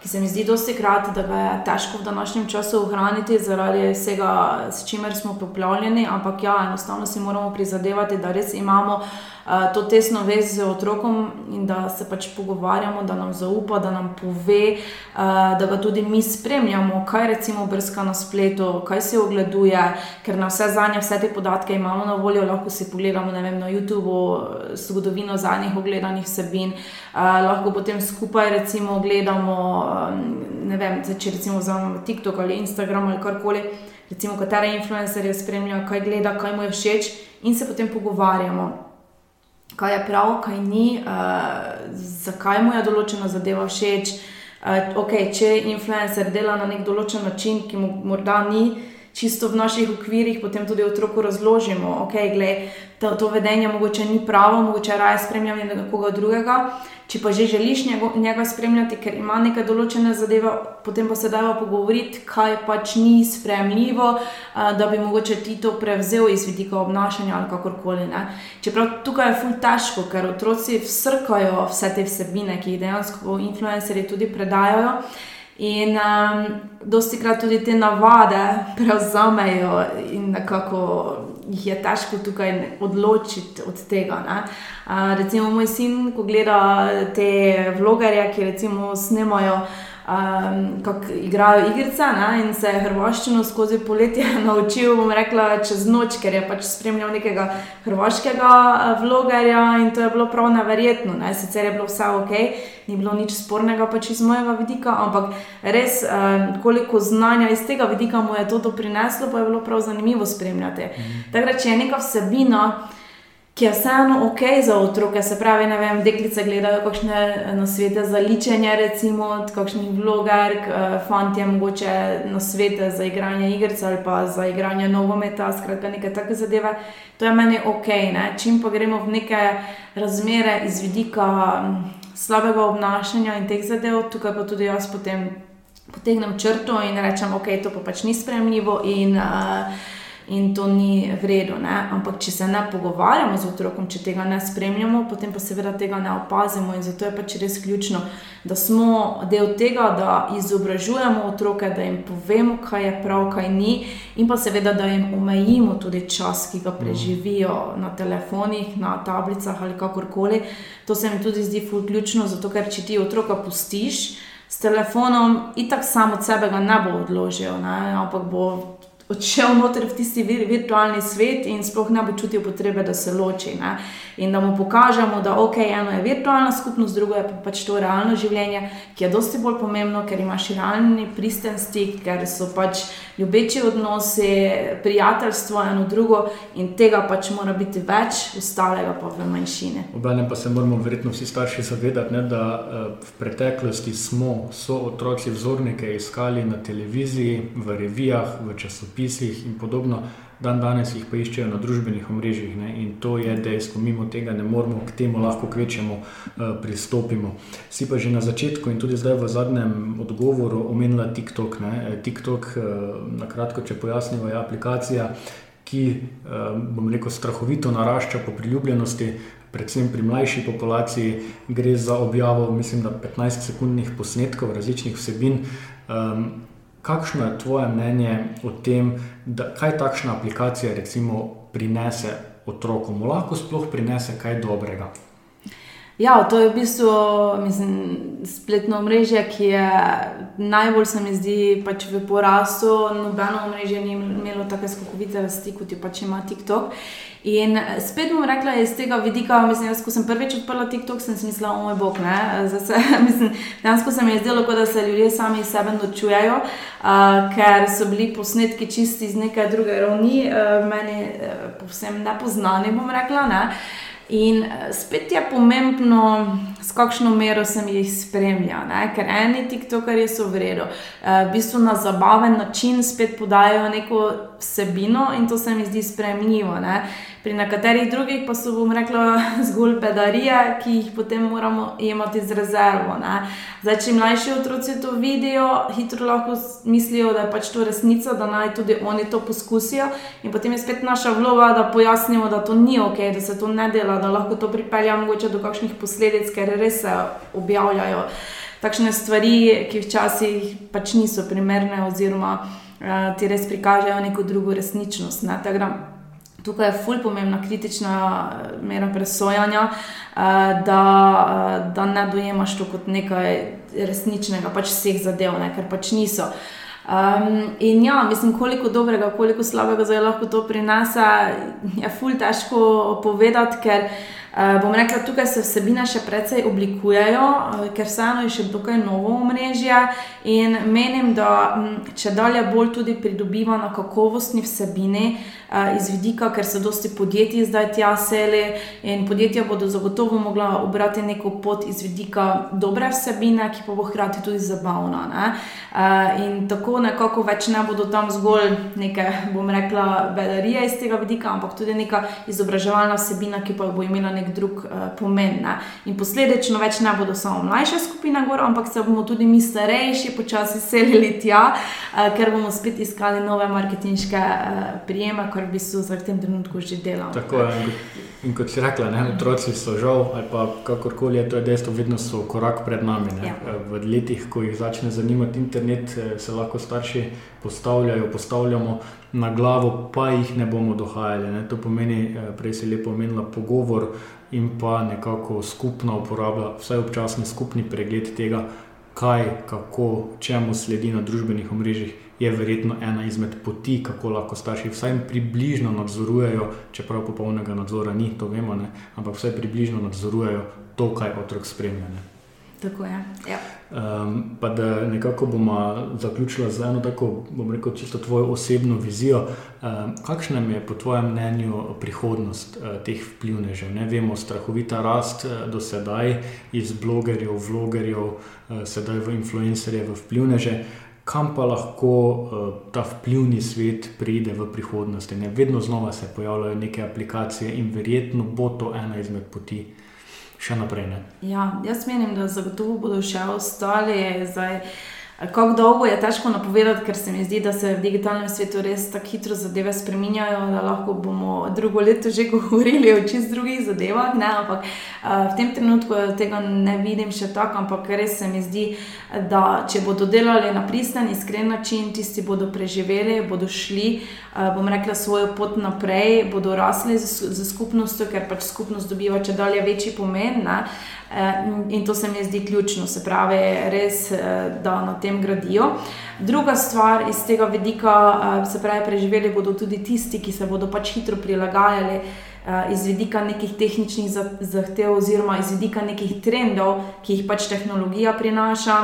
ki se mi zdi dosti krat, da ga je težko v današnjem času ohraniti zaradi vsega, s čimer smo poplavljeni, ampak ja, enostavno si moramo prizadevati, da res imamo. Eh, to tesno vez z otrokom in da se pač pogovarjamo, da nam zaupa, da nam pove, uh, da ga tudi mi spremljamo, kaj recimo brska na spletu, kaj se ogleduje, ker na vse zadnje, vse te podatke imamo na voljo, lahko si pogledamo vem, na YouTubu eh, zgodovino zadnjih ogledanih vsebin, uh, lahko potem skupaj recimo gledamo, um, ne vem, če recimo vzamemo TikTok ali Instagram ali karkoli. Recimo, katere influencerje spremljajo, kaj gleda, kaj mu je všeč, in se potem pogovarjamo kaj je prav, kaj ni, uh, zakaj mu je določena zadeva všeč. Uh, eh, okay, če influencer dela na nek določen način, ki mu morda ni čisto v naših okvirih, potem tudi otroku razložimo, da okay, to, to vedenje mogoče ni pravo, mogoče raje spremljamo nekoga drugega. Če pa že želiš njega spremljati, ker ima neke določene zadeve, potem pa se dajo pogovoriti, kaj pač ni spremljivo, da bi mogoče ti to prevzel iz vidika obnašanja ali kakorkoli. Ne. Čeprav tukaj je ful težko, ker otroci vsrkajo vse te vsebine, ki jih dejansko influencerji tudi predajajo. In um, dosti krat tudi te navade prevzamejo in nekako jih je težko tukaj odločiti od tega. Uh, recimo moj sin, ko gleda te vlogerje, ki recimo snemajo um, kako igrajo igrice. Ne? In se je hrvaščino skozi poletje naučil, bom rekla, čez noč, ker je pač spremljal nekega hrvaškega eh, vlogerja in to je bilo prav neverjetno. Ne? Sicer je bilo vse ok, ni bilo nič spornega pač iz mojega vidika, ampak res, um, koliko znanja iz tega vidika mu je to doprineslo, pa je bilo prav zanimivo spremljati. Mhm. Tako da, če je neka vsebina ki je vseeno ok za otroke. Se pravi, ne vem, deklice gledajo kakšne eh, nasvete za ličenje, recimo od kakšnih vlogark, eh, fanti je mogoče nasvete za igranje igric ali pa za igranje nogometa, skratka neke take zadeve. To je meni ok, ne? čim pa gremo v neke razmere iz vidika mm, slabega obnašanja in teh zadev, tukaj pa tudi jaz potem potegnem črto in rečem, ok, to pa pač ni spremljivo. In, uh, in to ni vredno. Ampak, če se ne pogovarjamo z otrokom, če tega ne spremljamo, potem pa seveda tega ne opazimo. In zato je pač res ključno, da smo del tega, da izobražujemo otroke, da jim povemo, kaj je prav, kaj ni, in pa seveda, da jim omejimo tudi čas, ki ga preživijo na telefonih, na tablicah ali kakorkoli. To se mi tudi zdi ključno, zato ker če ti otroka pustiš. S telefonom, itak samo od sebe ga ne bo odložil, ne? ampak bo odšel noter v tisti vir, virtualni svet in sploh ne bo čutil potrebe, da se loči. Ne? In da mu pokažemo, da ok, eno je virtualna skupnost, drugo je pa pač to realno življenje, ki je dosti bolj pomembno, ker imaš realni pristen stik, ker so pač ljubeči odnosi, prijateljstvo eno drugo in tega pač mora biti več, ostalega pa v manjšini. Obenem pa se moramo verjetno vsi starši zavedati, ne, da eh, v preteklosti smo so otroci vzornike iskali na televiziji, v revijah, v časopisih časopisih in podobno, dan danes jih pa iščejo na družbenih omrežjih ne? in to je dejstvo, mimo tega ne moremo, k temu lahko kvečemo uh, pristopimo. Si pa že na začetku in tudi zdaj v zadnjem odgovoru omenila TikTok. Ne? Eh, TikTok, uh, na kratko, če pojasnimo, je aplikacija, ki, uh, bom rekel, strahovito narašča po priljubljenosti. Predvsem pri mlajši populaciji gre za objavo, mislim, 15-sekundnih posnetkov različnih vsebin. Um, Kakšno je tvoje mnenje o tem, da, kaj takšna aplikacija recimo prinese otrokom? Lahko sploh prinese kaj dobrega? Ja, to je v bistvu mislim, spletno mreže, ki je najbolj, se mi zdi, pač v porastu. Nobeno mreže ni imelo tako skokovite rasti, kot jo pač ima TikTok. In spet bom rekla iz tega vidika, mislim, jaz, ko sem prvič odprla TikTok, sem si mislila, o moj bog, ne. Zase, mislim, dejansko se mi je zdelo, da se ljudje sami sebe nočujejo, uh, ker so bili posnetki čisti iz neke druge ravni, uh, meni uh, povsem nepoznani, bom rekla. Ne. In spet je pomembno, s kakšno mero se jih spremlja, ne? ker eni TikTokerji so v redu, v bistvu na zabaven način spet podajo neko vsebino in to se mi zdi spremljivo. Ne? Pri nekaterih drugih pa so, bom rekla, zgolj bedarije, ki jih potem moramo imeti z rezervo. Ne? Zdaj, če mlajši otroci to vidijo, hitro lahko mislijo, da je pač to resnica, da naj tudi oni to poskusijo. In potem je spet naša vloga, da pojasnimo, da to ni ok, da se to ne dela, da lahko to pripelje mogoče do kakšnih posledic, ker res se objavljajo takšne stvari, ki včasih pač niso primerne, oziroma ti res prikažejo neko drugo resničnost. Ne? Tukaj je fulj pomembna kritična mera presojanja, da, da ne dojemaš to kot nekaj resničnega, pač vseh zadev, ne, ker pač niso. Um, in ja, mislim, koliko dobrega, koliko slabega zdaj lahko to prinese, je fulj težko povedati, ker uh, bom rekla, tukaj se vsebine še precej oblikujejo, uh, ker vseeno je še dokaj novo omrežje in menim, da m, če dalje bolj tudi pridobiva na kakovostni vsebini. Iz vidika, ker se dosti podjetij zdaj tja seli in podjetja bodo zagotovo mogla obrati neko pot iz vidika dobre vsebine, ki pa bo hkrati tudi zabavna. Ne? In tako nekako več ne bodo tam zgolj neke, bom rekla, bedarije iz tega vidika, ampak tudi neka izobraževalna vsebina, ki pa bo imela nek drug pomen. Ne? In posledično več ne bodo samo mlajše skupine gor, ampak se bomo tudi mi starejši počasi selili tja, ker bomo spet iskali nove marketinške prijeme kar v bistvu v tem trenutku že delam. Tako je. In kot si rekla, ne, otroci so žal, ali pa kakorkoli je to dejstvo, vedno so korak pred nami. Ja. V letih, ko jih začne zanimati internet, eh, se lahko starši postavljajo, postavljamo na glavo, pa jih ne bomo dohajali. Ne. To pomeni, eh, prej je lepo omenila pogovor in pa nekako skupna uporaba, vsaj občasni skupni pregled tega, kaj, kako, čemu sledi na družbenih omrežjih je verjetno ena izmed poti, kako lahko starši vsaj približno nadzorujejo, čeprav popolnega nadzora ni, to vemo, ne? ampak vsaj približno nadzorujejo to, kaj otrok spremlja. Ne? Tako je. Ja. Um, pa da nekako bomo zaključili z eno tako, bom rekel, čisto tvojo osebno vizijo. Um, kakšna je po tvojem mnenju prihodnost uh, teh vplivnežev? Ne vemo, strahovita rast uh, do sedaj iz blogerjev, vlogerjev, uh, sedaj v influencerje, v vplivneže. Uh, kam pa lahko uh, ta vplivni svet pride v prihodnosti. Ne? Vedno znova se pojavljajo neke aplikacije in verjetno bo to ena izmed poti še naprej. Ne? Ja, jaz menim, da zagotovo bodo še ostali. Zdaj, uh, Kako dolgo je težko napovedati, ker se mi zdi, da se v digitalnem svetu res tako hitro zadeve spremenjajo, da lahko bomo drugo leto že govorili o čist drugih zadevah. Ne? Ampak uh, v tem trenutku tega ne vidim še tako, ampak res se mi zdi, da če bodo delali na pristen, iskren način, tisti bodo preživeli, bodo šli, uh, bom rekla, svojo pot naprej, bodo rasli za skupnostjo, ker pač skupnost dobiva če dalje večji pomen. Ne? Eh, in to se mi zdi ključno, se pravi, res, eh, da na tem gradijo. Druga stvar iz tega vidika, eh, se pravi, preživeli bodo tudi tisti, ki se bodo pač hitro prilagajali. Iz vidika nekih tehničnih zahtev, oziroma iz vidika nekih trendov, ki jih pač tehnologija prinaša,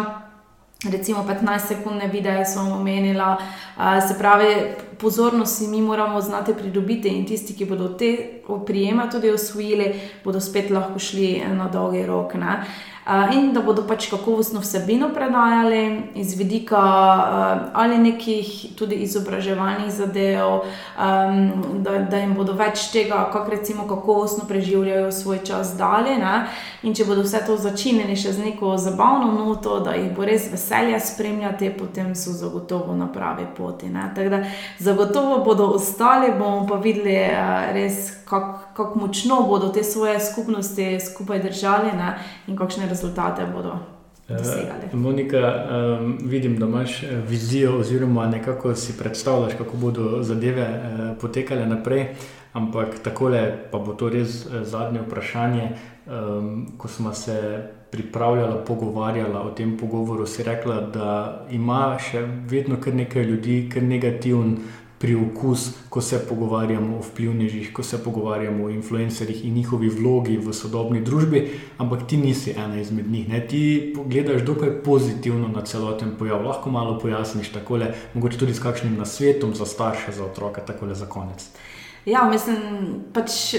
recimo 15-sekundne videe, smo omenili, se pravi, pozornost si mi moramo znati pridobiti in tisti, ki bodo te prijeme tudi osvojili, bodo spet lahko šli na dolgi rok. Ne? in da bodo pač kakovostno vsebino predajali iz vidika ali nekih tudi izobraževalnih zadev, da, da jim bodo več tega, kako recimo kakovostno preživljajo svoj čas dalje. Ne? In če bodo vse to začinili še z neko zabavno noto, da jih bo res veselje spremljati, potem so zagotovo na pravi poti. Tako da zagotovo bodo ostali, bomo pa videli res kako kak močno bodo te svoje skupnosti skupaj držali ne, in kakšne rezultate bodo. Uh, Monika, um, vidim, da imaš eh, vizijo, oziroma nekako si predstavljaš, kako bodo zadeve uh, potekale naprej. Ampak takole, pa bo to res zadnje vprašanje. Um, ko smo se pripravljali, pogovarjali o tem pogovoru, si rekla, da ima še vedno kar nekaj ljudi, kar negativen priokus, ko se pogovarjamo o vplivnežih, ko se pogovarjamo o influencerjih in njihovi vlogi v sodobni družbi, ampak ti nisi ena izmed njih. Ne? Ti gledaš dokaj pozitivno na celoten pojav. Lahko malo pojasniš takole, mogoče tudi s kakšnim nasvetom za starše, za otroke, takole za konec. Ja, mislim, pač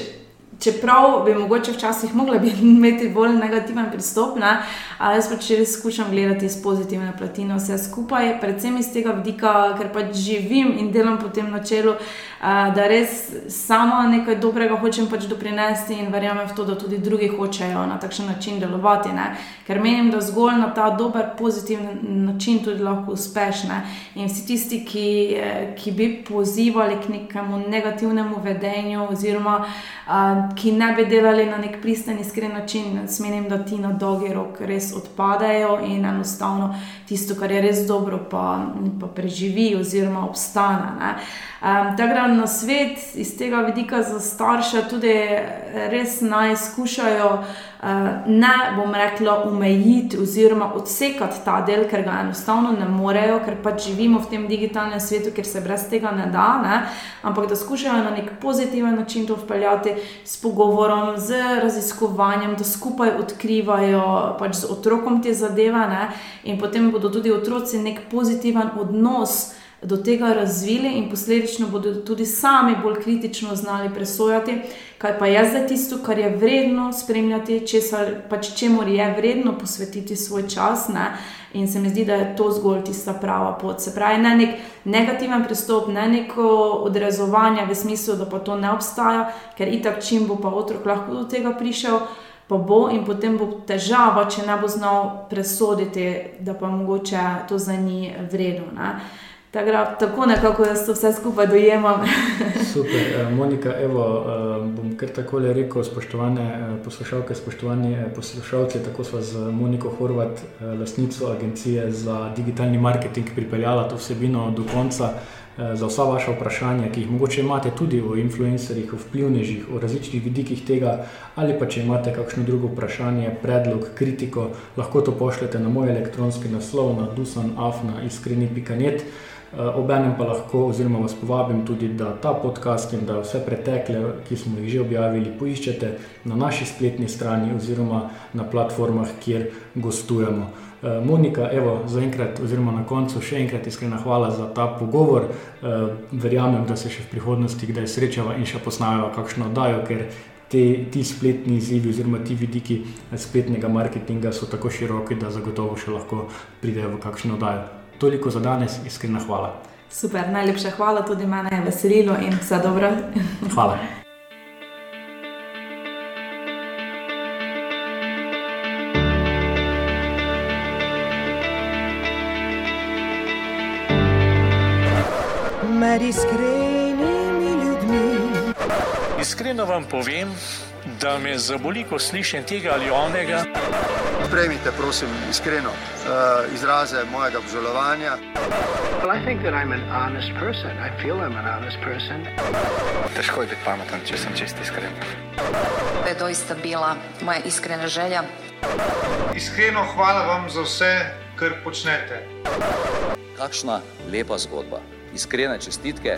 čeprav bi mogoče včasih mogla imeti bolj negativen pristop, ne, ali jaz pač res skušam gledati iz pozitivne plati na vse skupaj, predvsem iz tega vidika, ker pač živim in delam po tem načelu, da res sama nekaj dobrega hočem pač doprinesti in verjamem v to, da tudi drugi hočejo na takšen način delovati. Ne. Ker menim, da zgolj na ta dober, pozitiven način tudi lahko uspešne. In vsi tisti, ki, ki bi pozivali k nekemu negativnemu vedenju, oziroma ki ne bi delali na nek pristen, iskren način, menim, da ti na dolgi rok res odpadejo in enostavno tisto, kar je res dobro, pa, pa preživi oziroma obstane. Um, Tako da na svet iz tega vidika za starše tudi res naj skušajo, ne bom rekla, omejiti oziroma odsekati ta del, ker ga enostavno ne morejo, ker pač živimo v tem digitalnem svetu, kjer se brez tega ne da, ne? ampak da skušajo na nek pozitiven način to vpeljati s pogovorom, z raziskovanjem, da skupaj odkrivajo pač z otrokom te zadeve ne? in potem bodo tudi otroci nek pozitiven odnos do tega razvili in posledično bodo tudi sami bolj kritično znali presojati, kaj pa je zdaj tisto, kar je vredno spremljati, česar, pač čemu je vredno posvetiti svoj čas. Ne? In se mi zdi, da je to zgolj tista prava pot. Se pravi, ne nek negativen pristop, ne neko odrezovanje v smislu, da pa to ne obstaja, ker itak čim bo pa otrok lahko do tega prišel. Pa bo in potem bo težava, če ne bo znal presoditi, da pa mogoče to za njih vredno. Tako, tako nekako jaz to vse skupaj dojemam. Super, eh, Monika, evo, eh, bom kar tako rekel, spoštovane eh, poslušalke, spoštovani poslušalci. Tako smo z Moniko Horvat, lastnico agencije za digitalni marketing, pripeljali to vsebino do konca. Za vsa vaša vprašanja, ki jih mogoče imate tudi o influencerjih, o vplivnežih, o različnih vidikih tega, ali pa če imate kakšno drugo vprašanje, predlog, kritiko, lahko to pošljete na moj elektronski naslov na dusanafna.iskreni.net. Eh, obenem pa lahko, oziroma vas povabim tudi, da ta podcast in da vse pretekle, ki smo jih že objavili, poiščete na naši spletni strani oziroma na platformah, kjer gostujemo. Eh, Monika, evo, za enkrat, oziroma na koncu še enkrat iskrena hvala za ta pogovor. Eh, verjamem, da se še v prihodnosti kdaj srečava in še posnameva kakšno oddajo, ker te, ti spletni izzivi oziroma ti vidiki spletnega marketinga so tako široki, da zagotovo še lahko pridejo v kakšno oddajo. Toliko za danes, iskrena hvala. Super, najlepša hvala tudi meni, je veselilo in vse dobro. Hvala. Med iskrenimi ljudmi. Iskreno vam povem, da me zaboli, ko slišim tega ali onega. Prejmite, prosim, iskreno uh, izraze mojega obžalovanja. Well, I think that I'm an honest person. I feel I'm an honest person. Težko je biti pameten, če sem čest iskren. To je doista bila moja iskrena želja. Iskreno hvala vam za vse, kar počnete. Kakšna lepa zgodba. Iskrene čestitke